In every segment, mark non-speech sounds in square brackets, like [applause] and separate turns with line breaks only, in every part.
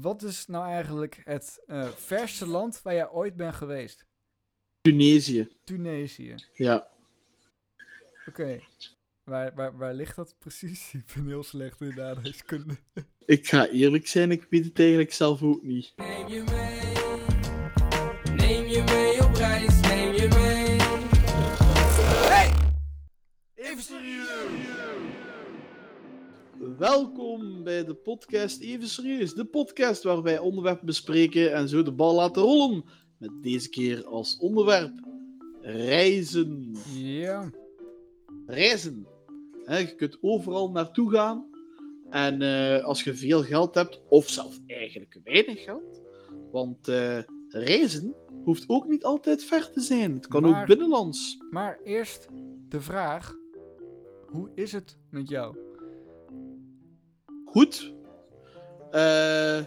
wat is nou eigenlijk het eh, verste land waar jij ooit bent geweest?
Tunesië.
Tunesië.
Ja.
Oké. Waar, waar, waar ligt dat precies? [laughs] Ik ben heel slecht in aardrijkskunde.
Ik ga eerlijk zijn, ik weet het eigenlijk zelf ook niet. Welkom bij de podcast Even Serieus. De podcast waar wij onderwerpen bespreken en zo de bal laten rollen. Met deze keer als onderwerp reizen.
Ja.
Reizen. Hè, je kunt overal naartoe gaan. En eh, als je veel geld hebt, of zelf eigenlijk weinig geld. Want eh, reizen hoeft ook niet altijd ver te zijn. Het kan
Maar-
ook binnenlands.
Maar eerst de vraag. Hoe is het met jou?
Goed. Eh,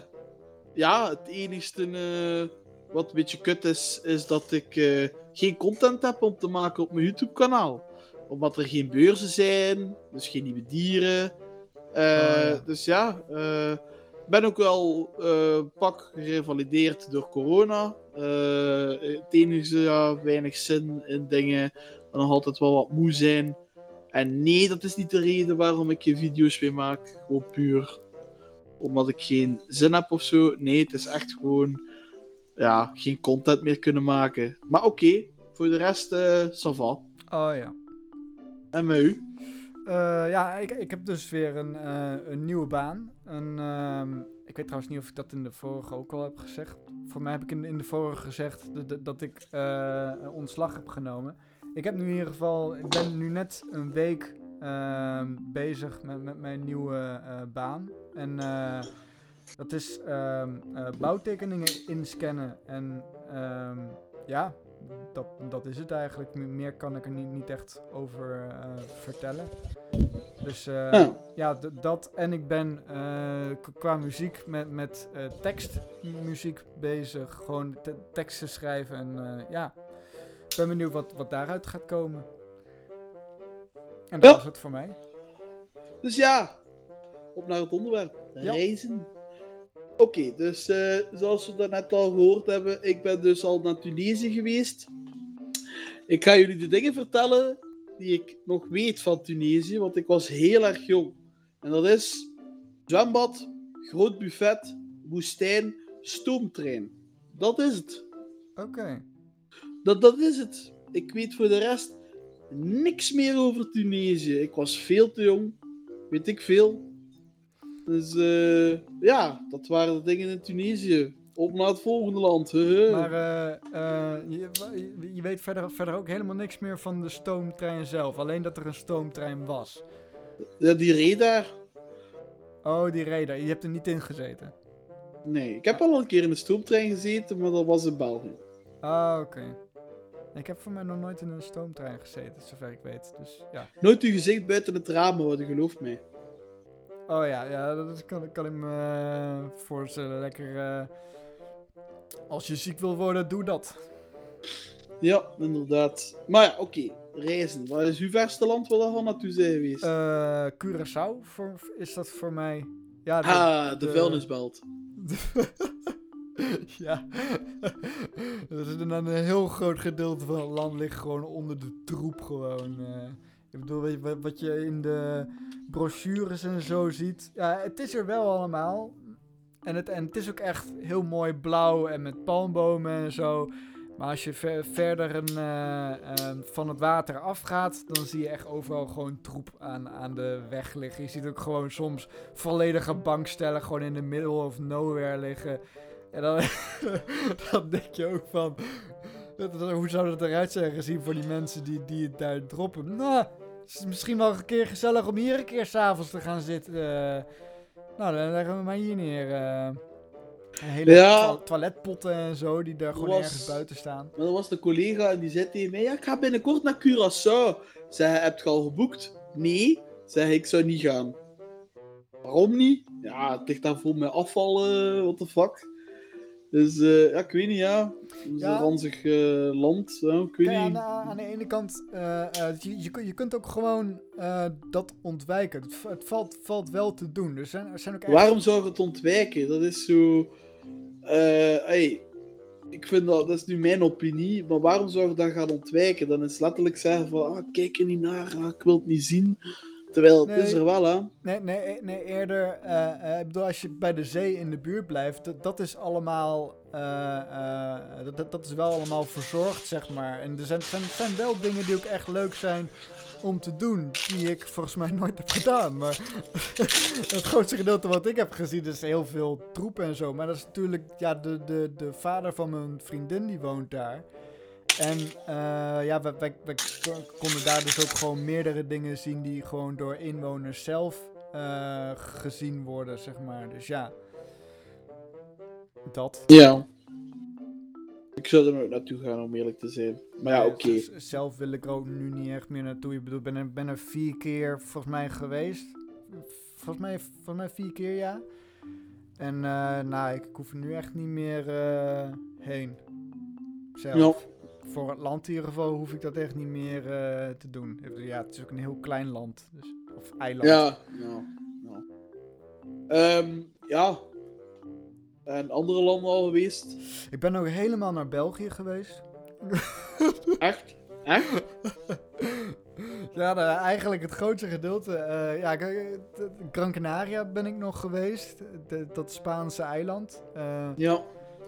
ja, het enigste eh, wat een beetje kut is, is dat ik eh, geen content heb om te maken op mijn YouTube-kanaal. Omdat er geen beurzen zijn, dus geen nieuwe dieren.
Ja.
Dus ja, ik ben ook wel pak gerevalideerd door corona. Het enige, ja, weinig zin in dingen. En nog altijd wel wat moe zijn. En nee, dat is niet de reden waarom ik je video's weer maak. Gewoon puur omdat ik geen zin heb of zo. Nee, het is echt gewoon ja, geen content meer kunnen maken. Maar oké, voor de rest, eh ça va.
Oh ja.
En met u?
Eh, ja, ik, ik heb dus weer een, eh, een nieuwe baan. Een, ehm, ik weet trouwens niet of ik dat in de vorige ook al heb gezegd. Voor mij heb ik in, in de vorige gezegd dat- dat, ik eh, ontslag heb genomen. Ik heb nu in ieder geval, ik ben nu net een week ehm, bezig met, met mijn nieuwe eh, baan. En eh, dat is ehm, eh, bouwtekeningen inscannen. En ehm, ja, dat, dat is het eigenlijk. Me- Meer kan ik er niet, niet echt over vertellen. Dus ja, dat. En ik ben qua muziek met, met tekstmuziek bezig. Gewoon te- teksten schrijven. En ja, ik ben benieuwd wat, wat daaruit gaat komen. En dat
Ja.
was het voor mij.
Dus ja, op naar het onderwerp.
Ja.
Reizen. Oké, dus eh, zoals we daarnet al gehoord hebben, ik ben dus al naar Tunesië geweest. Ik ga jullie de dingen vertellen die ik nog weet van Tunesië, want ik was heel erg jong. En dat is zwembad, groot buffet, woestijn, stoomtrein. Dat is het.
Oké.
Dat, dat is het. Ik weet voor de rest niks meer over Tunesië. Ik was veel te jong. Weet ik veel. Dus eh, ja, dat waren de dingen in Tunesië. Op naar het volgende land.
Maar eh, eh, je, weet verder, verder ook helemaal niks meer van de stoomtrein zelf. Alleen dat er een stoomtrein was.
Ja, die reed daar.
Oh, die reden. Je hebt er niet in gezeten.
Nee, ik heb al een keer in de stoomtrein gezeten, maar dat was in België.
Ah, oké. Ik heb voor mij nog nooit in een stoomtrein gezeten, zover ik weet. Dus ja.
Nooit uw gezicht buiten het raam houden, geloof mij.
Oh ja, ja dat kan, kan ik me eh, voorstellen. Lekker. eh, als je ziek wil worden, doe dat.
Ja, inderdaad. Maar ja, oké. Reizen. Wat is uw verste land waar we naartoe zijn geweest?
Eh Curaçao voor, is dat voor mij. Ja, de-
ah, de,
de-
vuilnisbelt. [laughs] [laughs]
ja. Er is een, een heel groot gedeelte van het land ligt gewoon onder de troep gewoon. eh. ik bedoel, weet wat, je in de brochures en zo ziet. Ja, het is er wel allemaal. En het, en het is ook echt heel mooi blauw en met palmbomen en zo. Maar als je ver- verder een, eh, eh, van het water afgaat, dan zie je echt overal gewoon troep aan, aan de weg liggen. Je ziet ook gewoon soms volledige bankstellen gewoon in de middle of nowhere liggen. En dan, [laughs] dan denk je ook van, hoe zou dat eruit zijn gezien voor die mensen die, die het daar droppen? Nou, het is misschien wel een keer gezellig om hier een keer s'avonds te gaan zitten. eh. nou, dan leggen we maar hier neer. eh. hele
Ja.
toiletpotten en zo, die daar gewoon
Was-
ergens buiten staan.
Maar dat was de collega en die zei tegen mij: ja, Ik ga binnenkort naar Curaçao. Zei heb je al geboekt? Nee. Zeg ik zou niet gaan. Waarom niet? Ja, het ligt daar vol met afval, what the fuck. Dus eh, ja, ik weet niet, ja. Is
Ja.
een ranzig eh, land, ja, ik weet
Kijk, aan,
niet.
aan de ene kant, eh, eh, je, je, je kunt ook gewoon dat ontwijken. Het, het valt, valt wel te doen. Er zijn, er zijn ook echt...
Waarom zou je het ontwijken? Dat is zo... hey, ik vind dat, dat is nu mijn opinie, maar waarom zou je dat gaan ontwijken? Dan is letterlijk zeggen van, ah, kijk er niet naar, ah, ik wil het niet zien. Terwijl het is er wel, hè.
Nee, nee, nee eerder. eh, eh, ik bedoel, als je bij de zee in de buurt blijft, dat, dat is allemaal. eh, dat- dat, dat is wel allemaal verzorgd, zeg maar. En er zijn, zijn, zijn wel dingen die ook echt leuk zijn om te doen, die ik volgens mij nooit heb gedaan. Maar [laughs] het grootste gedeelte wat ik heb gezien is heel veel troep en zo. Maar dat is natuurlijk, ja, de, de, de vader van mijn vriendin die woont daar. En eh, ja, wij, wij, wij konden daar dus ook gewoon meerdere dingen zien die gewoon door inwoners zelf eh, gezien worden, zeg maar. Dus ja, dat.
Ja. Ik zou er nooit naartoe gaan, om eerlijk te zijn. Maar ja, oké.
z- Zelf wil ik er ook nu niet echt meer naartoe. Ik bedoel, ik ben er, ben er vier keer volgens mij geweest. Volgens mij, volgens mij vier keer, ja. En eh, nou, ik hoef er nu echt niet meer heen. Zelf. Voor het land in ieder geval hoef ik dat echt niet meer eh, te doen. Ja, het is ook een heel klein land. Dus, of eiland.
Ja, ja. Ja. Ehm, ja. En andere landen al geweest?
Ik ben ook helemaal naar België geweest. [laughs]
Echt? Echt?
Ja, nou, eigenlijk het grootste gedeelte. eh, ja, eh, Gran Canaria ben ik nog geweest. De- dat Spaanse eiland.
Ja.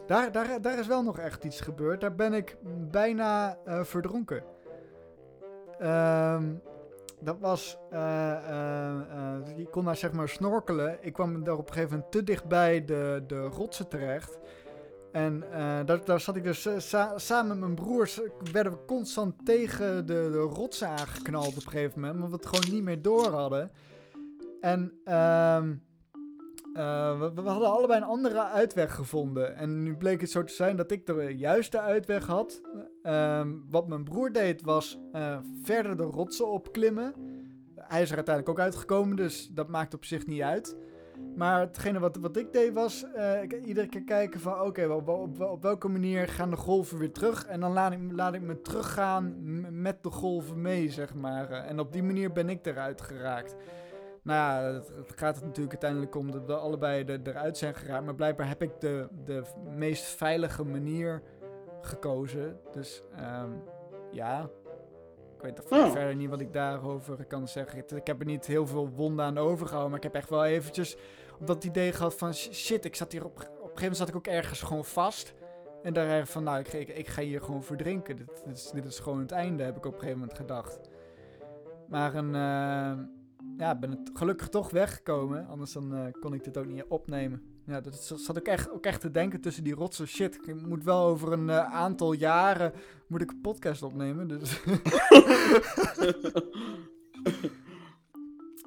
Daar, daar, daar is wel nog echt iets gebeurd. Daar ben ik bijna eh, verdronken. Ehm, dat was. eh, eh, eh, je kon daar zeg maar snorkelen. Ik kwam daar op een gegeven moment te dichtbij de, de rotsen terecht. En daar, zat ik dus sa- samen met mijn broers. werden we constant tegen de, de rotsen aangeknald op een gegeven moment. Omdat we het gewoon niet meer door hadden. En ehm, eh, we, hadden allebei een andere uitweg gevonden. En nu bleek het zo te zijn dat ik de juiste uitweg had. Ehm, wat mijn broer deed was eh, verder de rotsen opklimmen. Hij is er uiteindelijk ook uitgekomen, dus dat maakt op zich niet uit. Maar hetgene wat, wat ik deed was eh, iedere keer kijken van oké, op, op, welke manier gaan de golven weer terug. En dan laat ik, laat ik me teruggaan met de golven mee, zeg maar. En op die manier ben ik eruit geraakt. Nou ja, het, het gaat het natuurlijk uiteindelijk om dat we allebei er, eruit zijn geraakt. Maar blijkbaar heb ik de, de meest veilige manier gekozen. Dus ehm, ja, ik weet
Oh.
verder niet wat ik daarover kan zeggen. Ik heb er niet heel veel wonden aan overgehouden. Maar ik heb echt wel eventjes dat idee gehad van sh- shit, ik zat hier op, op een gegeven moment zat ik ook ergens gewoon vast. En daar van, nou, ik, ik, ik ga hier gewoon verdrinken. Dit, dit, is, dit is gewoon het einde, heb ik op een gegeven moment gedacht. Maar een, eh, ja, ben het gelukkig toch weggekomen. Anders dan eh, kon ik dit ook niet opnemen. Ja, dat zat ik echt, ook echt te denken tussen die rotsen. Shit, ik moet wel over een eh, aantal jaren moet ik een podcast opnemen. Dus [laughs]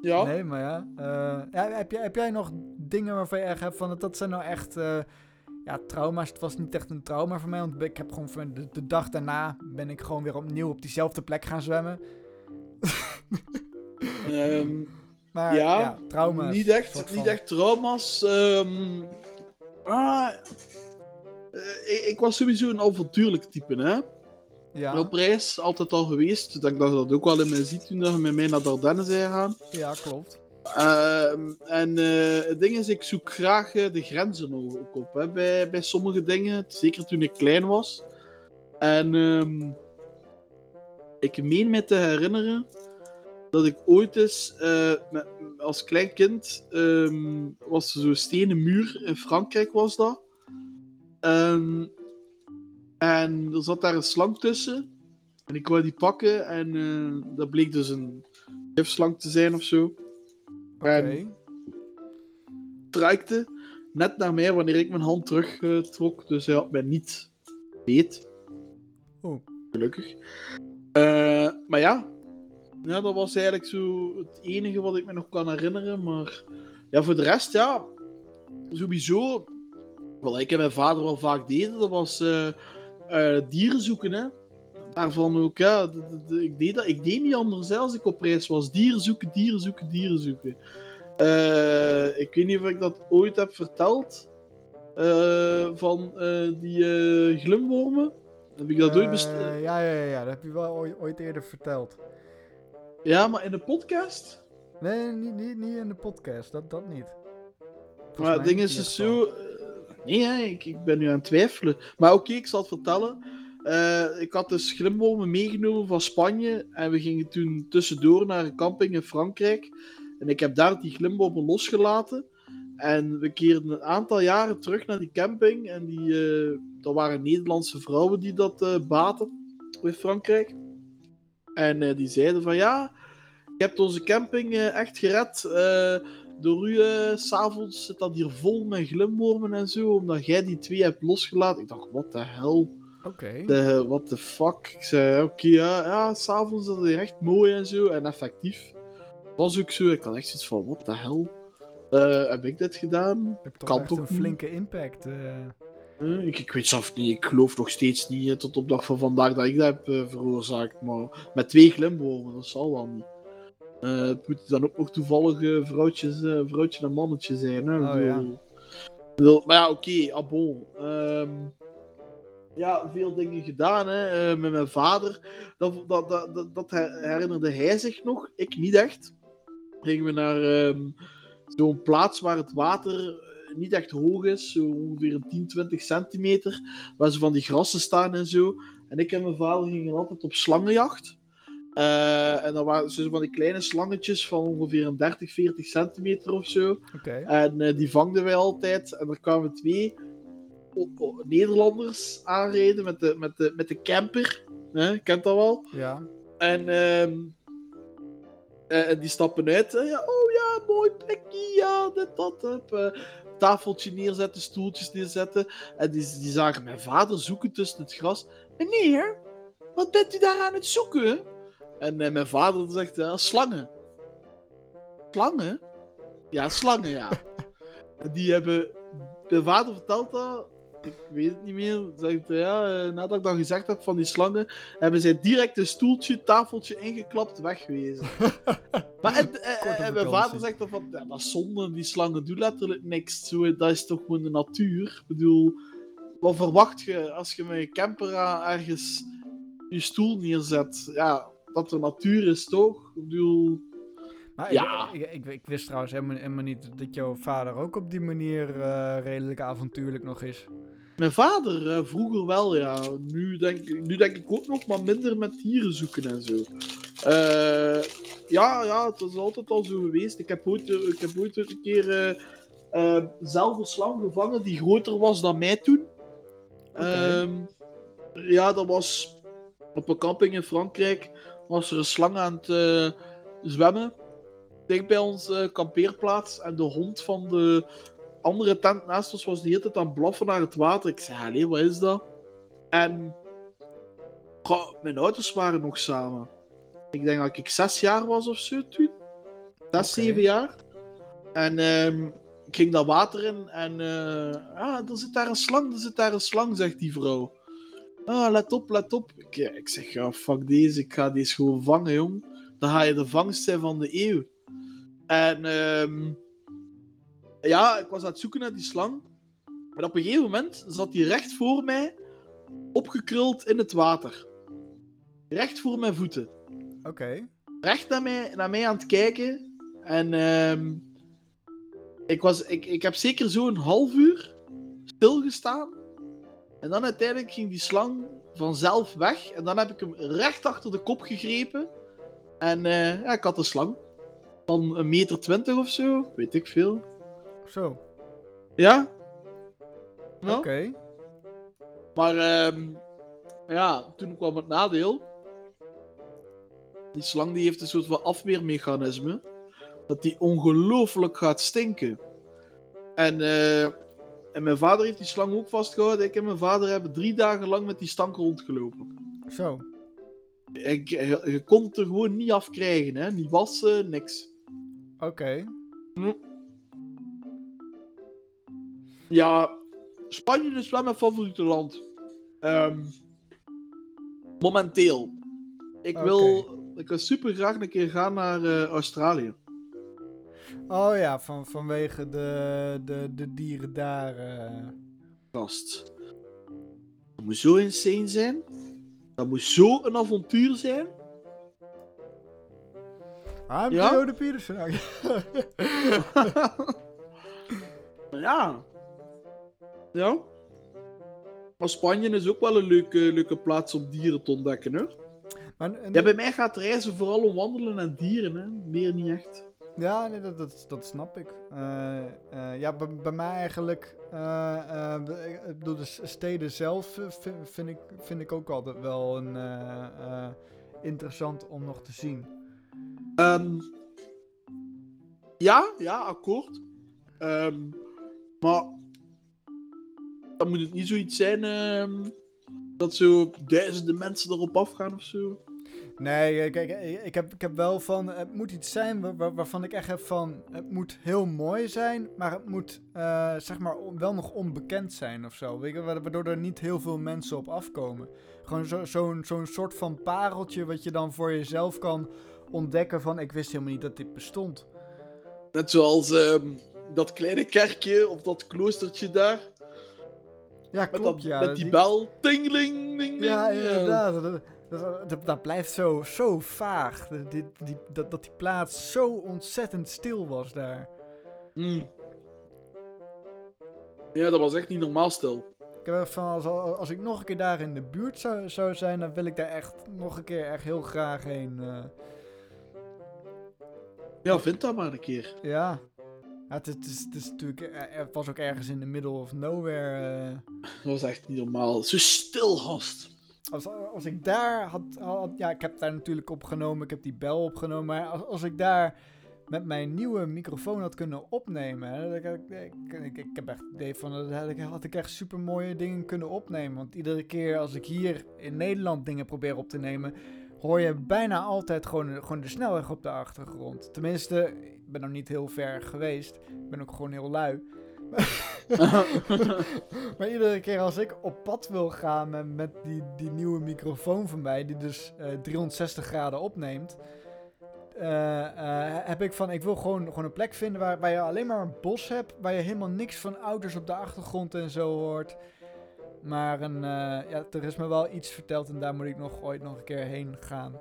Ja.
Nee, maar ja. eh, ja heb, jij, heb jij nog dingen waarvan je echt hebt van... Dat zijn nou echt ja, trauma's. Het was niet echt een trauma voor mij. Want ik heb gewoon van de, de dag daarna... ben ik gewoon weer opnieuw op diezelfde plek gaan zwemmen. [laughs]
Ehm,
Maar ja,
Ja,
trauma's.
niet, echt, niet echt trauma's. ah, ik, ik was sowieso een avontuurlijk type, hè.
Ja,
Op reis, altijd al geweest. Dat ik dat dat ook wel in mij ziet toen je met mij naar de Ardennen zijn gaan.
ja, klopt.
Ehm, en eh, het ding is, ik zoek graag eh, de grenzen ook op hè, bij, bij sommige dingen. Zeker toen ik klein was. En ik meen me te herinneren dat ik ooit eens eh, met, als klein kind ehm, was er zo'n stenen muur in Frankrijk was dat. En er zat daar een slang tussen. En ik wou die pakken en eh, dat bleek dus een gifslang te zijn of zo.
Oké.
En- net naar mij wanneer ik mijn hand terug eh, trok. Dus hij had mij niet beet.
Oeh.
Gelukkig. Eh, maar ja. Ja, dat was eigenlijk zo het enige wat ik me nog kan herinneren. Maar ja, voor de rest, ja. Sowieso. Wat ik en mijn vader wel vaak deden, dat was eh, eh, dieren zoeken. Hè. Daarvan ook, ja. Ik deed, dat, ik deed niet anders hè, als ik op reis was. Dieren zoeken, dieren zoeken, dieren zoeken. Eh, ik weet niet of ik dat ooit heb verteld. van die glimwormen. Heb ik dat ooit besteld?
Ja, ja, ja, dat heb je wel ooit eerder verteld.
Ja, maar in de podcast?
Nee, niet, niet, niet in de podcast, dat, dat niet. Volgens
Maar het ding is dus zo. eh, nee, hè, ik, ik ben nu aan het twijfelen. Maar oké, ik zal het vertellen. Eh, ik had dus glimwormen meegenomen van Spanje. En we gingen toen tussendoor naar een camping in Frankrijk. En ik heb daar die glimwormen losgelaten. En we keerden een aantal jaren terug naar die camping. En die, eh dat waren Nederlandse vrouwen die dat baten in Frankrijk. En eh, die zeiden van ja, je hebt onze camping eh, echt gered. eh, door u, s s'avonds zit dat hier vol met glimwormen en zo, omdat jij die twee hebt losgelaten. Ik dacht, wat de hel?
Oké.
De, what the fuck? Ik zei, oké, ja, ja s'avonds is dat hier echt mooi en zo, en effectief. Was ook zo, ik had echt zoiets van, wat de hel? Heb ik dit gedaan?
Je hebt toch
kan
echt
toch
een
niet?
flinke impact. Eh.
Ik, ik weet zelf niet, ik geloof nog steeds niet eh, tot op dag van vandaag dat ik dat heb eh, veroorzaakt. Maar met twee glimwormen, dat zal wel niet. Eh, het moeten dan ook nog toevallig vrouwtjes, vrouwtje en mannetje zijn. Hè?
Oh, ja.
bedoel- maar ja, oké, ah bon. Ehm, ja, veel dingen gedaan hè, met mijn vader. Dat, dat, dat, dat, dat her- herinnerde hij zich nog, ik niet echt. Gingen we naar ehm, zo'n plaats waar het water niet echt hoog is, zo ongeveer een 10, 20 centimeter, waar ze van die grassen staan en zo. En ik en mijn vader gingen altijd op slangenjacht. Eh, en dan waren ze van die kleine slangetjes van ongeveer een 30, 40 centimeter of zo.
Oké.
En eh, die vangden wij altijd. En er kwamen twee Nederlanders aanrijden met de, met de, met de camper. Hè, kent dat wel?
Ja.
En ehm, eh, en die stappen uit. ja, oh ja, mooi plekje. Ja, dit, dat. Eh, tafeltje neerzetten, stoeltjes neerzetten. En die, die zagen mijn vader zoeken tussen het gras. Meneer, wat bent u daar aan het zoeken? En eh, mijn vader zegt, ja, slangen. Slangen? Ja, slangen, ja. [laughs] en die hebben... Mijn vader vertelt dat, ik weet het niet meer. Zegt, ja, eh, nadat ik dat gezegd heb van die slangen, hebben zij direct een stoeltje, tafeltje ingeklapt, wegwezen. [laughs] maar en, en-
Korte
en mijn vader zegt dan van, ja, dat is zonde, die slangen doen letterlijk niks. Zo, dat is toch gewoon de natuur. Ik bedoel, wat verwacht je als je met je camper ergens je stoel neerzet? Ja, dat er natuur is, toch? Ik bedoel,
Maar
Ja.
ik, ik, ik, ik wist trouwens helemaal, helemaal niet dat jouw vader ook op die manier eh, redelijk avontuurlijk nog is.
Mijn vader eh, vroeger wel, ja. Nu denk, ik- nu denk ik ook nog, maar minder met dieren zoeken en zo. Eh, ja, ja, het is altijd al zo geweest. Ik heb ooit, ik heb ooit een keer eh, zelf een slang gevangen die groter was dan mij toen. Ehm, ja, dat was op een camping in Frankrijk. Was er een slang aan het zwemmen. Dicht bij onze kampeerplaats. En de hond van de andere tent naast ons was de hele tijd aan het blaffen naar het water. Ik zei, allee, wat is dat? En goh, mijn ouders waren nog samen. Ik denk dat ik zes jaar was of zo toen. Zes, zeven jaar. En ehm, ik ging dat water in en eh, ah, er zit daar een slang, er zit daar een slang, zegt die vrouw. Ah, let op, let op. Ik, eh, ik zeg, ja, fuck deze, ik ga deze gewoon vangen, jong. Dan ga je de vangst zijn van de eeuw. En ehm, ja, ik was aan het zoeken naar die slang. En op een gegeven moment zat die recht voor mij, opgekruld in het water. Recht voor mijn voeten.
Oké.
Recht naar mij, naar mij aan het kijken. En ehm, ik, was, ik, ik heb zeker zo'n half uur stilgestaan. En dan uiteindelijk ging die slang vanzelf weg. En dan heb ik hem recht achter de kop gegrepen. En eh, ja, ik had een slang. Van een meter twintig of zo. Weet ik veel.
Zo.
Ja?
Oké.
Maar ehm, ja, toen kwam het nadeel. Die slang die heeft een soort van afweermechanisme. Dat die ongelooflijk gaat stinken. En, eh, en mijn vader heeft die slang ook vastgehouden. Ik en mijn vader hebben drie dagen lang met die stank rondgelopen.
Zo.
Ik, je, je kon het er gewoon niet afkrijgen, hè? Niet wassen, niks.
Oké.
Ja, Spanje is wel mijn favoriete land. Ehm, momenteel. Ik wil, ik wil super graag een keer gaan naar eh, Australië.
Oh ja, van, vanwege de, de, de dieren daar.
Gast. Dat moet zo insane zijn. Dat moet zo een avontuur zijn.
I'm
Ja?
Theo de Pietersen. [laughs] Nou, [laughs]
ja. Ja. Maar Spanje is ook wel een leuke, leuke plaats om dieren te ontdekken, hè?
maar, en-
Ja, bij mij gaat reizen vooral om wandelen en dieren, hè? Meer niet echt.
Ja, nee, dat, dat, dat snap ik. Eh, eh, ja, bij, bij mij eigenlijk. eh, eh, ik bedoel, de steden zelf eh, vind, vind, ik, vind ik ook altijd wel een, eh, eh, interessant om nog te zien.
Ehm, ja, ja, akkoord. Ehm, maar dan moet het niet zoiets zijn ehm, dat zo duizenden mensen erop afgaan of zo.
Nee, eh, kijk, eh, ik heb, ik heb wel van. Het moet iets zijn waar- waar- waarvan ik echt heb van. Het moet heel mooi zijn, maar het moet eh, zeg maar wel nog onbekend zijn of zo. Weet je, wa- waardoor er niet heel veel mensen op afkomen. Gewoon zo- zo'n zo'n soort van pareltje wat je dan voor jezelf kan ontdekken van. Ik wist helemaal niet dat dit bestond.
Net zoals ehm, dat kleine kerkje of dat kloostertje daar.
Ja,
Met,
klopt.
dat,
ja,
met die bel. Tingling, ding, ding.
Ja, inderdaad. Dat, dat, blijft zo, zo vaag. Dat, die, die, dat, dat die plaats zo ontzettend stil was daar.
Mm. Ja, dat was echt niet normaal stil.
Ik heb van, als, als ik nog een keer daar in de buurt zou, zou zijn, dan wil ik daar echt nog een keer echt heel graag heen. eh.
Ja, vind dat maar een keer.
ja. Ja, het, is, het, is, het is natuurlijk, eh, het was ook ergens in the middle of nowhere. eh.
Dat was echt niet normaal. Zo stil, gast.
Als, als ik daar had, had- Ja, ik heb daar natuurlijk opgenomen. Ik heb die bel opgenomen. Maar als, als ik daar met mijn nieuwe microfoon had kunnen opnemen. Hè, ik, ik, ik, ik heb echt het idee van. Dat had ik, had ik echt super mooie dingen kunnen opnemen. Want iedere keer als ik hier in Nederland dingen probeer op te nemen. Hoor je bijna altijd gewoon, gewoon de snelweg op de achtergrond. Tenminste, ik ben nog niet heel ver geweest. Ik ben ook gewoon heel lui. [laughs] Maar iedere keer als ik op pad wil gaan met, met die, die nieuwe microfoon van mij, die dus eh, 360 graden opneemt, eh, eh, heb ik van, ik wil gewoon, gewoon een plek vinden waar, waar je alleen maar een bos hebt, waar je helemaal niks van auto's op de achtergrond en zo hoort. Maar een, eh, ja, er is me wel iets verteld en daar moet ik nog ooit nog een keer heen gaan.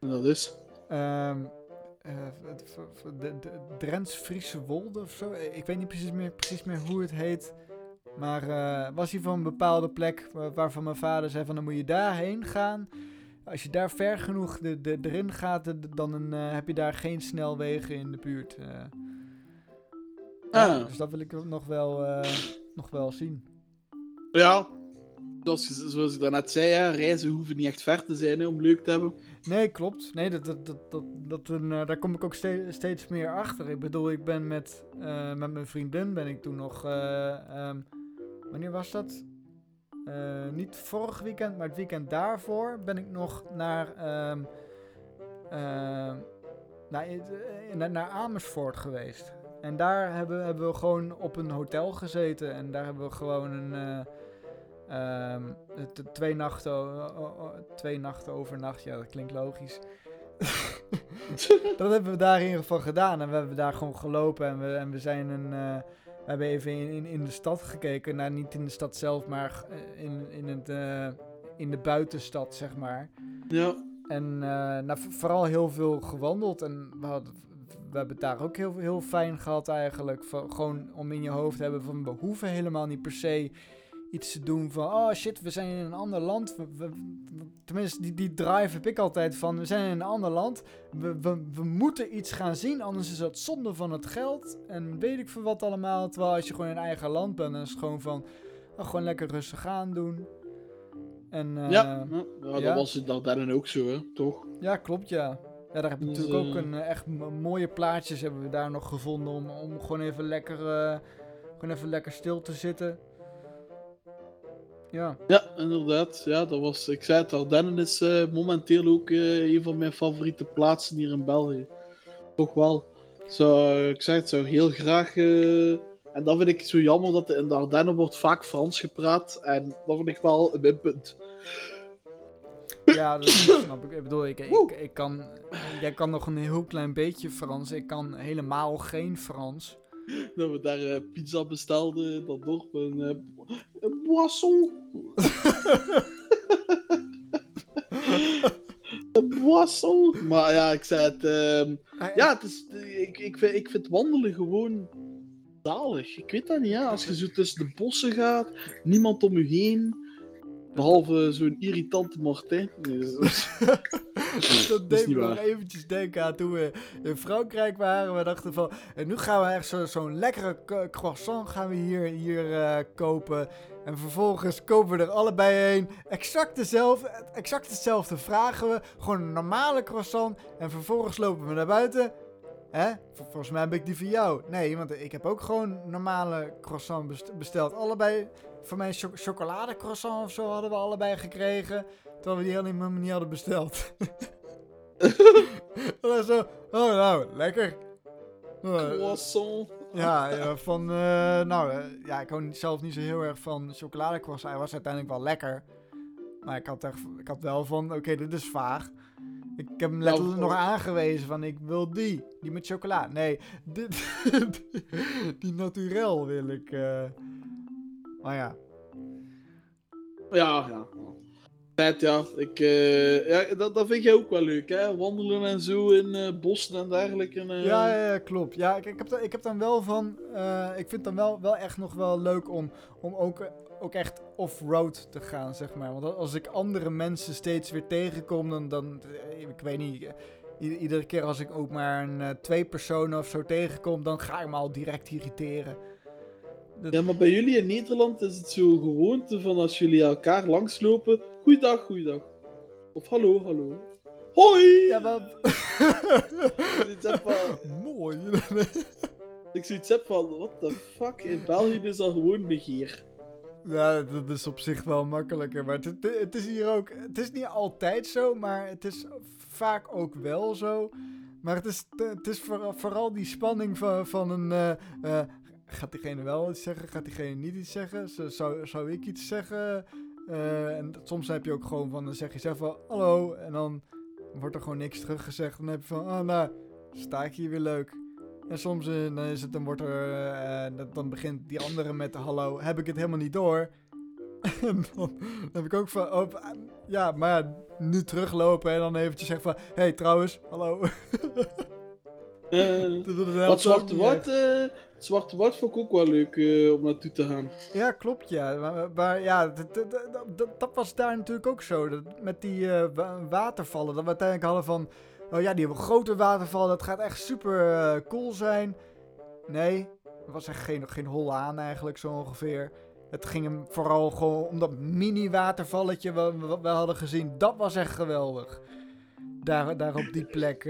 En dat is.
V- v- de, de Drents Friese Wolde of zo. Ik weet niet precies meer, precies meer hoe het heet. Maar eh, was hij van een bepaalde plek wa- waarvan mijn vader zei van dan moet je daarheen gaan. Als je daar ver genoeg de, de, erin gaat, dan eh, heb je daar geen snelwegen in de buurt. Ja,
Ah.
dus dat wil ik nog wel, nog wel zien.
Ja. Zoals, zoals ik daarnet zei, hè, reizen hoeven niet echt ver te zijn hè, om leuk te hebben.
Nee, klopt. Nee, dat, dat, dat, dat, dat een, eh, daar kom ik ook ste- steeds meer achter. Ik bedoel, ik ben met, eh, met mijn vriendin ben ik toen nog... eh, ehm, wanneer was dat? Niet vorig weekend, maar het weekend daarvoor ben ik nog naar... ehm, ehm, eh, naar, naar Amersfoort geweest. En daar hebben, hebben we gewoon op een hotel gezeten. En daar hebben we gewoon een... eh, ehm, twee, nachten, twee nachten overnacht. Ja, dat klinkt logisch. [laughs] dat hebben we daar in ieder geval gedaan. En we hebben daar gewoon gelopen. En we, en we zijn een. eh, we hebben even in, in, in de stad gekeken. Nou, niet in de stad zelf, maar eh, in, in, het, in de buitenstad, zeg maar.
Ja.
En nou, v- vooral heel veel gewandeld. En we, hadden, we hebben het daar ook heel, heel fijn gehad eigenlijk. Van, gewoon om in je hoofd te hebben van we hoeven helemaal niet per se iets te doen van... Oh shit, we zijn in een ander land. We, we- we- tenminste, die, die drive heb ik altijd van... We zijn in een ander land. We, we, we moeten iets gaan zien, anders is dat zonde van het geld. En weet ik veel wat allemaal. Terwijl als je gewoon in eigen land bent, dan is het gewoon van... oh, gewoon lekker rustig aan doen. En, eh,
ja. ja, dat
ja.
was het dan ook zo, hè, toch?
ja, klopt ja. Ja, daar hebben we natuurlijk ook een eh, echt mooie plaatjes hebben we daar nog gevonden om, om gewoon even lekker, eh, gewoon even lekker stil te zitten. Ja,
Ja, inderdaad. Ja, dat was, ik zei het, Ardennen is eh, momenteel ook een van mijn favoriete plaatsen hier in België. Toch wel. Zo, ik zei het, zou heel graag... en dat vind ik zo jammer, dat in de Ardennen wordt vaak Frans gepraat. En dat vind ik wel een minpunt.
Ja dat snap ik. Ik bedoel, ik, ik, ik kan, jij kan nog een heel klein beetje Frans. Ik kan helemaal geen Frans.
dat we daar eh, pizza bestelden dat dorp. Een, een boisson. [laughs] boisson. Maar ja, ik zei het. ehm, ja, het is, ik, ik, vind, ik vind wandelen gewoon zalig. Ik weet dat niet, ja. Als je zo tussen de bossen gaat, niemand om je heen. Behalve zo'n irritante Martijn. Nee, dat is- [laughs]
dat
is
deed me nog eventjes denken aan toen we in Frankrijk waren. We dachten van, en nu gaan we echt zo- zo'n lekkere croissant gaan we hier, hier eh, kopen. En vervolgens kopen we er allebei een. Exact dezelfde, exact hetzelfde vragen we. Gewoon een normale croissant. En vervolgens lopen we naar buiten. Hè? Vol- Volgens mij heb ik die van jou. Nee, want ik heb ook gewoon normale croissant best- besteld. Allebei, voor mij cho chocolade croissant of zo hadden we allebei gekregen. Terwijl we die helemaal niet hadden besteld. [laughs] Dat zo, oh nou, lekker. Oh,
Croissant.
ja, ja, van, eh, nou, eh, ja, ik hou zelf niet zo heel erg van chocoladecroissant. Hij was uiteindelijk wel lekker. Maar ik had, echt, ik had wel van, oké, dit is vaag. Ik heb hem letterlijk
voor-
nog aangewezen van, ik wil die. Die met chocola. Nee, [laughs] dit, die naturel wil ik. eh. Maar ja,
Ja, ja. Tijd, ja. Ik, eh, ja dat, dat vind jij ook wel leuk, hè? Wandelen en zo in eh, bossen en dergelijke. eh.
Ja, ja, ja, klopt. Ja, ik, ik, heb, ik heb dan wel van. ik vind dan wel, wel echt nog wel leuk om, om ook, ook echt off-road te gaan, zeg maar. Want als ik andere mensen steeds weer tegenkom, dan. dan ik weet niet. iedere keer als ik ook maar een twee personen of zo tegenkom, dan ga ik me al direct irriteren. Dat-
Ja, maar bij jullie in Nederland is het zo gewoonte van als jullie elkaar langslopen. Goeiedag, goeiedag. Of hallo, hallo. Hoi!
Ja,
heb van, [laughs]
Mooi.
ik zoiets heb van, what the fuck? In België is dat gewoon begeer.
Ja, dat is op zich wel makkelijker. Maar het, het, is hier ook. Het is niet altijd zo, maar het is vaak ook wel zo. Maar het is, het is vooral, vooral die spanning van, van een. eh, eh, gaat diegene wel iets zeggen? Gaat diegene niet iets zeggen? Zou, zou ik iets zeggen? Eh, en soms heb je ook gewoon van. Dan zeg je zelf van hallo. En dan wordt er gewoon niks teruggezegd. Dan heb je van. Oh, nou, sta ik hier weer leuk. En soms eh, dan is het, dan wordt er, eh, dat- dan begint die andere met hallo, heb ik het helemaal niet door. [laughs] en dan heb ik ook van, oh, ah, ja, maar nu teruglopen en dan eventjes zeggen van, hé hey, trouwens, hallo. [laughs] Dat- dat helpt
wat Woud,
echt.
eh, Zwarte Woud vond ik ook wel leuk eh, om naartoe te gaan.
Ja, klopt, ja. Maar, maar ja, dat, was daar natuurlijk ook zo. Dat, met die eh, wa- watervallen, dat we uiteindelijk hadden van, oh ja, die hebben grote watervallen, dat gaat echt super eh, cool zijn. Nee, er was echt geen, geen hol aan eigenlijk, zo ongeveer. Het ging hem vooral gewoon om dat mini-watervalletje wat we, we hadden gezien. Dat was echt geweldig. Daar, daar op die plek.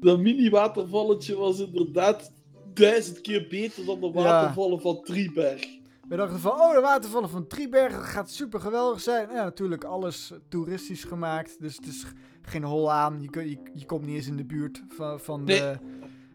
Dat mini-watervalletje was inderdaad duizend keer beter dan de
Ja.
watervallen van Drieberg.
We dachten van, oh, de watervallen van dat gaat super geweldig zijn. Ja, natuurlijk alles toeristisch gemaakt. Dus het is geen hol aan. Je, kun- je, je komt niet eens in de buurt van, van
Nee.
de...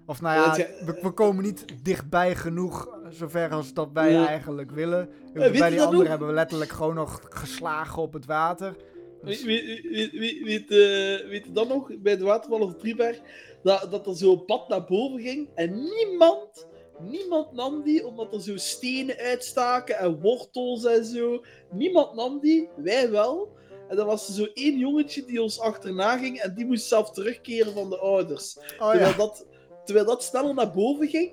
Of nou
Ja,
we, we komen niet dichtbij genoeg, zover als dat wij
Ja.
eigenlijk willen. bij die anderen hebben we letterlijk gewoon nog geslagen op het water. Dus-
Weet, weet, weet, weet, weet, eh, weet je dan nog, bij de watervallen van Drieberg, dat, dat er zo'n pad naar boven ging en niemand, niemand nam die, omdat er zo stenen uitstaken en wortels en zo. Niemand nam die, wij wel. En dan was er zo één jongetje die ons achterna ging en die moest zelf terugkeren van de ouders.
Oh
terwijl, dat, terwijl dat sneller naar boven ging.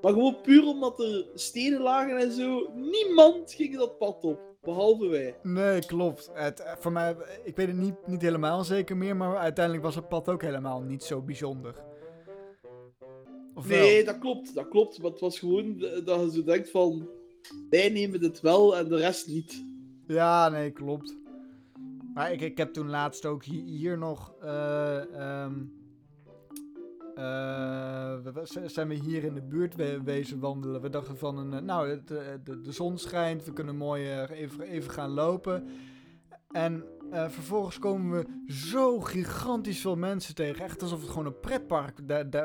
Maar gewoon puur omdat er stenen lagen en zo. Niemand ging dat pad op. Behalve wij.
nee, klopt. Het, eh, voor mij, ik weet het niet, niet helemaal zeker meer, maar uiteindelijk was het pad ook helemaal niet zo bijzonder. Of wel?
Nee, dat klopt. Dat klopt. Maar het was gewoon dat je zo denkt van... Wij nemen dit wel en de rest niet.
Ja, nee, klopt. Maar ik, ik heb toen laatst ook hi- hier nog. eh, ehm, eh, we- zijn we hier in de buurt we- wezen wandelen. We dachten van een. eh, nou, eh, de, de zon schijnt. We kunnen mooi even, even gaan lopen. En vervolgens komen we zo gigantisch veel mensen tegen. Echt alsof het gewoon een pretpark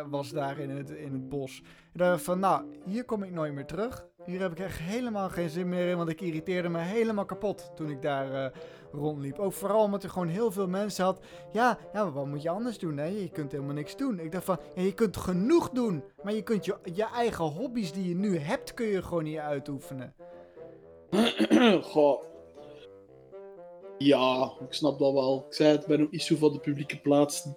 was daar in het, in het bos. En we van, nou, hier kom ik nooit meer terug. hier heb ik echt helemaal geen zin meer in, want ik irriteerde me helemaal kapot toen ik daar rondliep. Ook vooral omdat er gewoon heel veel mensen had. Ja, ja, wat moet je anders doen? Hè? Je kunt helemaal niks doen. Ik dacht van, ja, je kunt genoeg doen, maar je kunt je, je eigen hobby's die je nu hebt, kun je gewoon niet uitoefenen. [clears throat]
Goh. Ja, ik snap dat wel. Ik zei het, ik ben ook niet zo van de publieke plaatsen.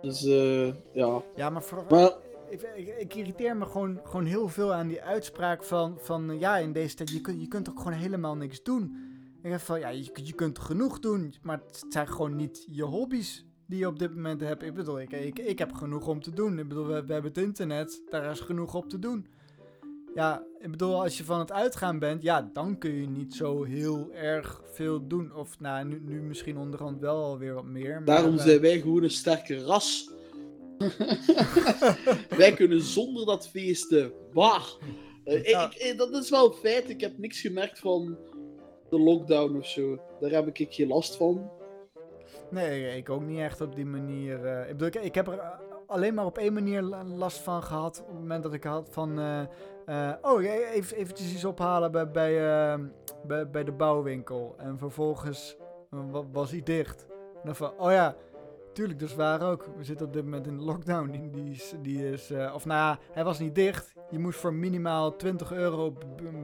Dus eh ja.
Ja, maar vooral...
Maar
Ik, ik, ik irriteer me gewoon, gewoon heel veel aan die uitspraak van, van ja, in deze tijd, je, kunt je kunt ook gewoon helemaal niks doen. Ik heb van, ja, je, je kunt genoeg doen, maar het zijn gewoon niet je hobby's die je op dit moment hebt. Ik bedoel, ik, ik, ik heb genoeg om te doen. Ik bedoel, we, we hebben het internet, daar is genoeg op te doen. Ja, ik bedoel, als je van het uitgaan bent, ja, dan kun je niet zo heel erg veel doen. Of nou, nu, nu misschien onderhand wel alweer wat meer.
Daarom
eh,
zijn wij gewoon een sterke ras. [laughs] wij kunnen zonder dat feesten. Bah. Eh, ik- dat is wel een feit. Ik heb niks gemerkt van lockdown of zo. Daar heb ik geen last van.
Nee, ik ook niet echt op die manier. eh, ik bedoel, ik, heb er eh, alleen maar op één manier la- last van gehad. Op het moment dat ik had van. eh, eh, oh, even, eventjes iets ophalen bij, bij, bij, de bouwwinkel. En vervolgens wa- was hij dicht. Dan van, oh ja, tuurlijk, dus waar ook. We zitten op dit moment in de lockdown. Die, die is. Die is eh, of nou ja, hij was niet dicht. Je moest voor minimaal 20 euro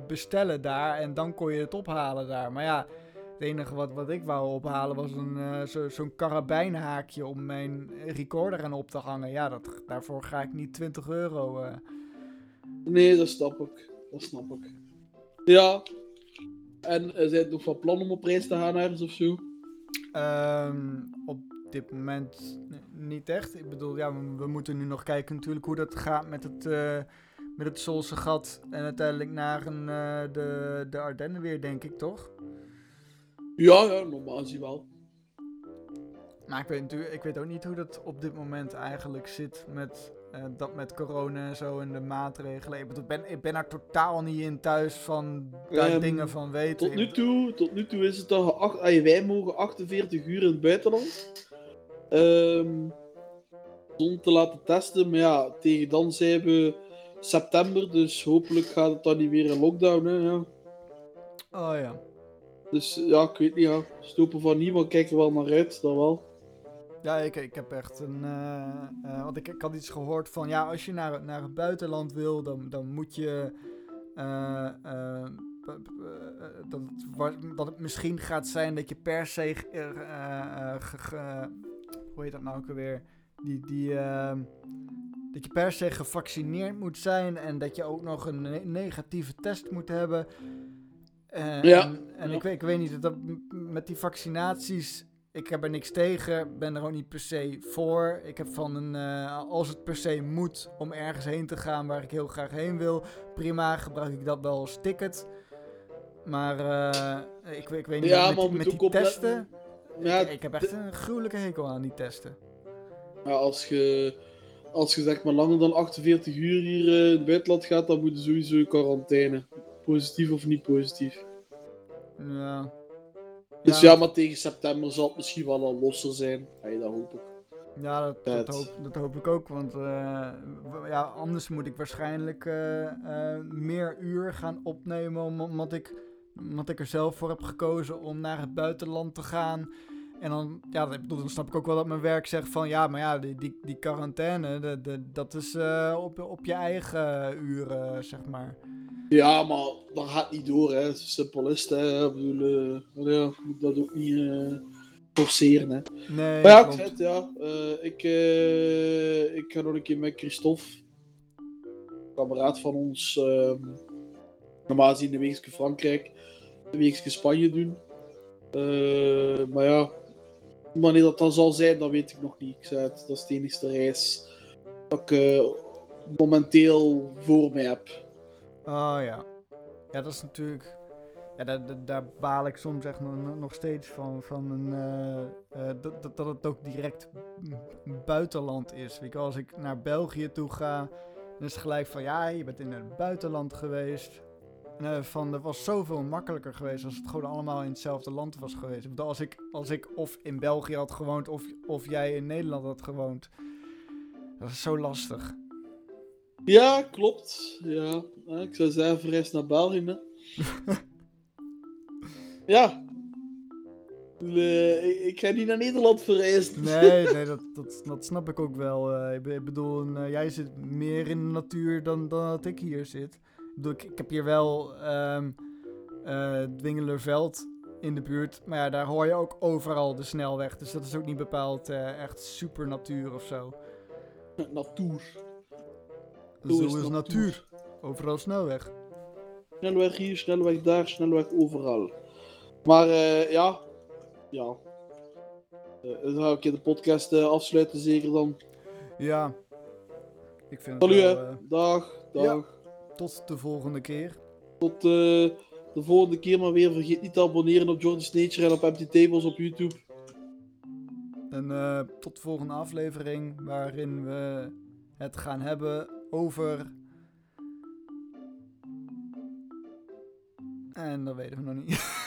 bestellen daar. En dan kon je het ophalen daar. Maar ja. Het enige wat, wat ik wou ophalen was een, eh, zo- zo'n karabijnhaakje om mijn recorder aan op te hangen. Ja, dat, daarvoor ga ik niet 20 euro. eh.
Nee, dat snap ik. Dat snap ik. Ja. En zijn het nog van plan om op reis te gaan ergens of zo?
Ehm, op dit moment niet echt. Ik bedoel, ja, we, we moeten nu nog kijken natuurlijk hoe dat gaat met het, eh met het Solse gat. En uiteindelijk naar een, eh, de, de Ardennen weer, denk ik, toch?
Ja, ja, normaal gezien wel.
Maar ik weet, natuurlijk, ik weet ook niet hoe dat op dit moment eigenlijk zit met eh, dat met corona en zo en de maatregelen. Ik, ben, ik ben er totaal niet in thuis van daar
Ehm,
dingen van weten.
Tot nu toe, tot nu toe is het dat je wij mogen 48 uur in het buitenland. Ehm zonder te laten testen. Maar ja, tegen dan zijn we september. Dus hopelijk gaat het dan niet weer in lockdown. Hè, ja.
Oh ja.
Dus ja, ik weet niet. Ja. Stoppen van niemand kijken er wel naar uit. Dat wel.
Ja, ik, ik heb echt een. eh, want ik, ik had iets gehoord van. Ja, als je naar, naar het buitenland wil, dan, dan moet je. eh, dat, dat het misschien gaat zijn dat je per se. Hoe heet dat nou ook alweer? Die. die ehm, dat je per se gevaccineerd moet zijn en dat je ook nog een ne- negatieve test moet hebben. Eh,
Ja.
En, en
Ja.
Ik, weet, ik weet niet, dat, met die vaccinaties, ik heb er niks tegen, ben er ook niet per se voor. Ik heb van een, eh, als het per se moet om ergens heen te gaan waar ik heel graag heen wil, prima, gebruik ik dat wel als ticket. Maar eh, ik, ik weet niet,
Ja,
met, die- met die testen,
Ja,
ik, ik heb echt een gruwelijke hekel aan die testen.
Ja, als je, als je zeg maar langer dan 48 uur hier eh, in het buitenland gaat, dan moet je sowieso in quarantaine. Positief of niet positief.
Ja.
Dus ja, maar tegen september zal het misschien wel al losser zijn. Ja, dat hoop ik.
Ja, dat, hoop, dat hoop ik ook. Want eh, ja, anders moet ik waarschijnlijk eh, meer uur gaan opnemen. om- Omdat ik, omdat ik er zelf voor heb gekozen om naar het buitenland te gaan. En dan, ja, dan snap ik ook wel dat mijn werk zegt van ja, maar ja, die, die, die quarantaine, de, de, dat is eh, op, op je eigen uren, zeg maar.
Ja, maar dat gaat niet door, hè. Simpel is het, hè. Ik bedoel, eh, ja, moet dat ook niet eh, forceren, hè.
Nee,
Maar ja,
klopt.
vet, ja. Ik, ik ga nog een keer met Christophe, kameraad van ons, ehm, normaal gezien een weekje Frankrijk, een weekje Spanje doen. Eh, maar ja, wanneer dat dan zal zijn, dat weet ik nog niet. Ik zei dat is de enige reis dat ik eh, momenteel voor mij heb.
Oh ja. Ja, dat is natuurlijk. Ja, daar, daar, baal ik soms echt nog, steeds van. van een, eh, dat, dat, het ook direct buitenland is. Als ik naar België toe ga, dan is het gelijk van ja, je bent in het buitenland geweest. En, eh, van, dat was zoveel makkelijker geweest als het gewoon allemaal in hetzelfde land was geweest. Bedoel, als ik, als ik of in België had gewoond of, of jij in Nederland had gewoond. Dat is zo lastig.
Ja, klopt. Ja, ik zou zeggen, verreis naar België. [laughs] ja. Ik- ga niet naar Nederland verreizen.
Nee, [laughs] nee dat, dat, dat snap ik ook wel. Eh, ik, be- ik bedoel, eh, jij zit meer in de natuur dan, dan dat ik hier zit. Ik, bedoel, ik, ik heb hier wel eh, Dwingelerveld in de buurt. Maar ja, daar hoor je ook overal de snelweg. Dus dat is ook niet bepaald eh, echt super natuur of zo.
Natuur.
Zo is,
is
natuur. Overal snelweg.
Snelweg hier, snelweg daar, snelweg overal. Maar eh, ja. Ja. Dan ga ik de podcast afsluiten, zeker dan.
Ja. Ik vind het
Salut,
wel,
hè.
eh,
Dag, dag.
Ja. Tot de volgende keer.
Tot eh, de volgende keer maar weer. Vergeet niet te abonneren op Jordan's Nature en op Empty Tables op YouTube.
En eh, tot de volgende aflevering, waarin we het gaan hebben over. En dat weten we nog niet. [laughs]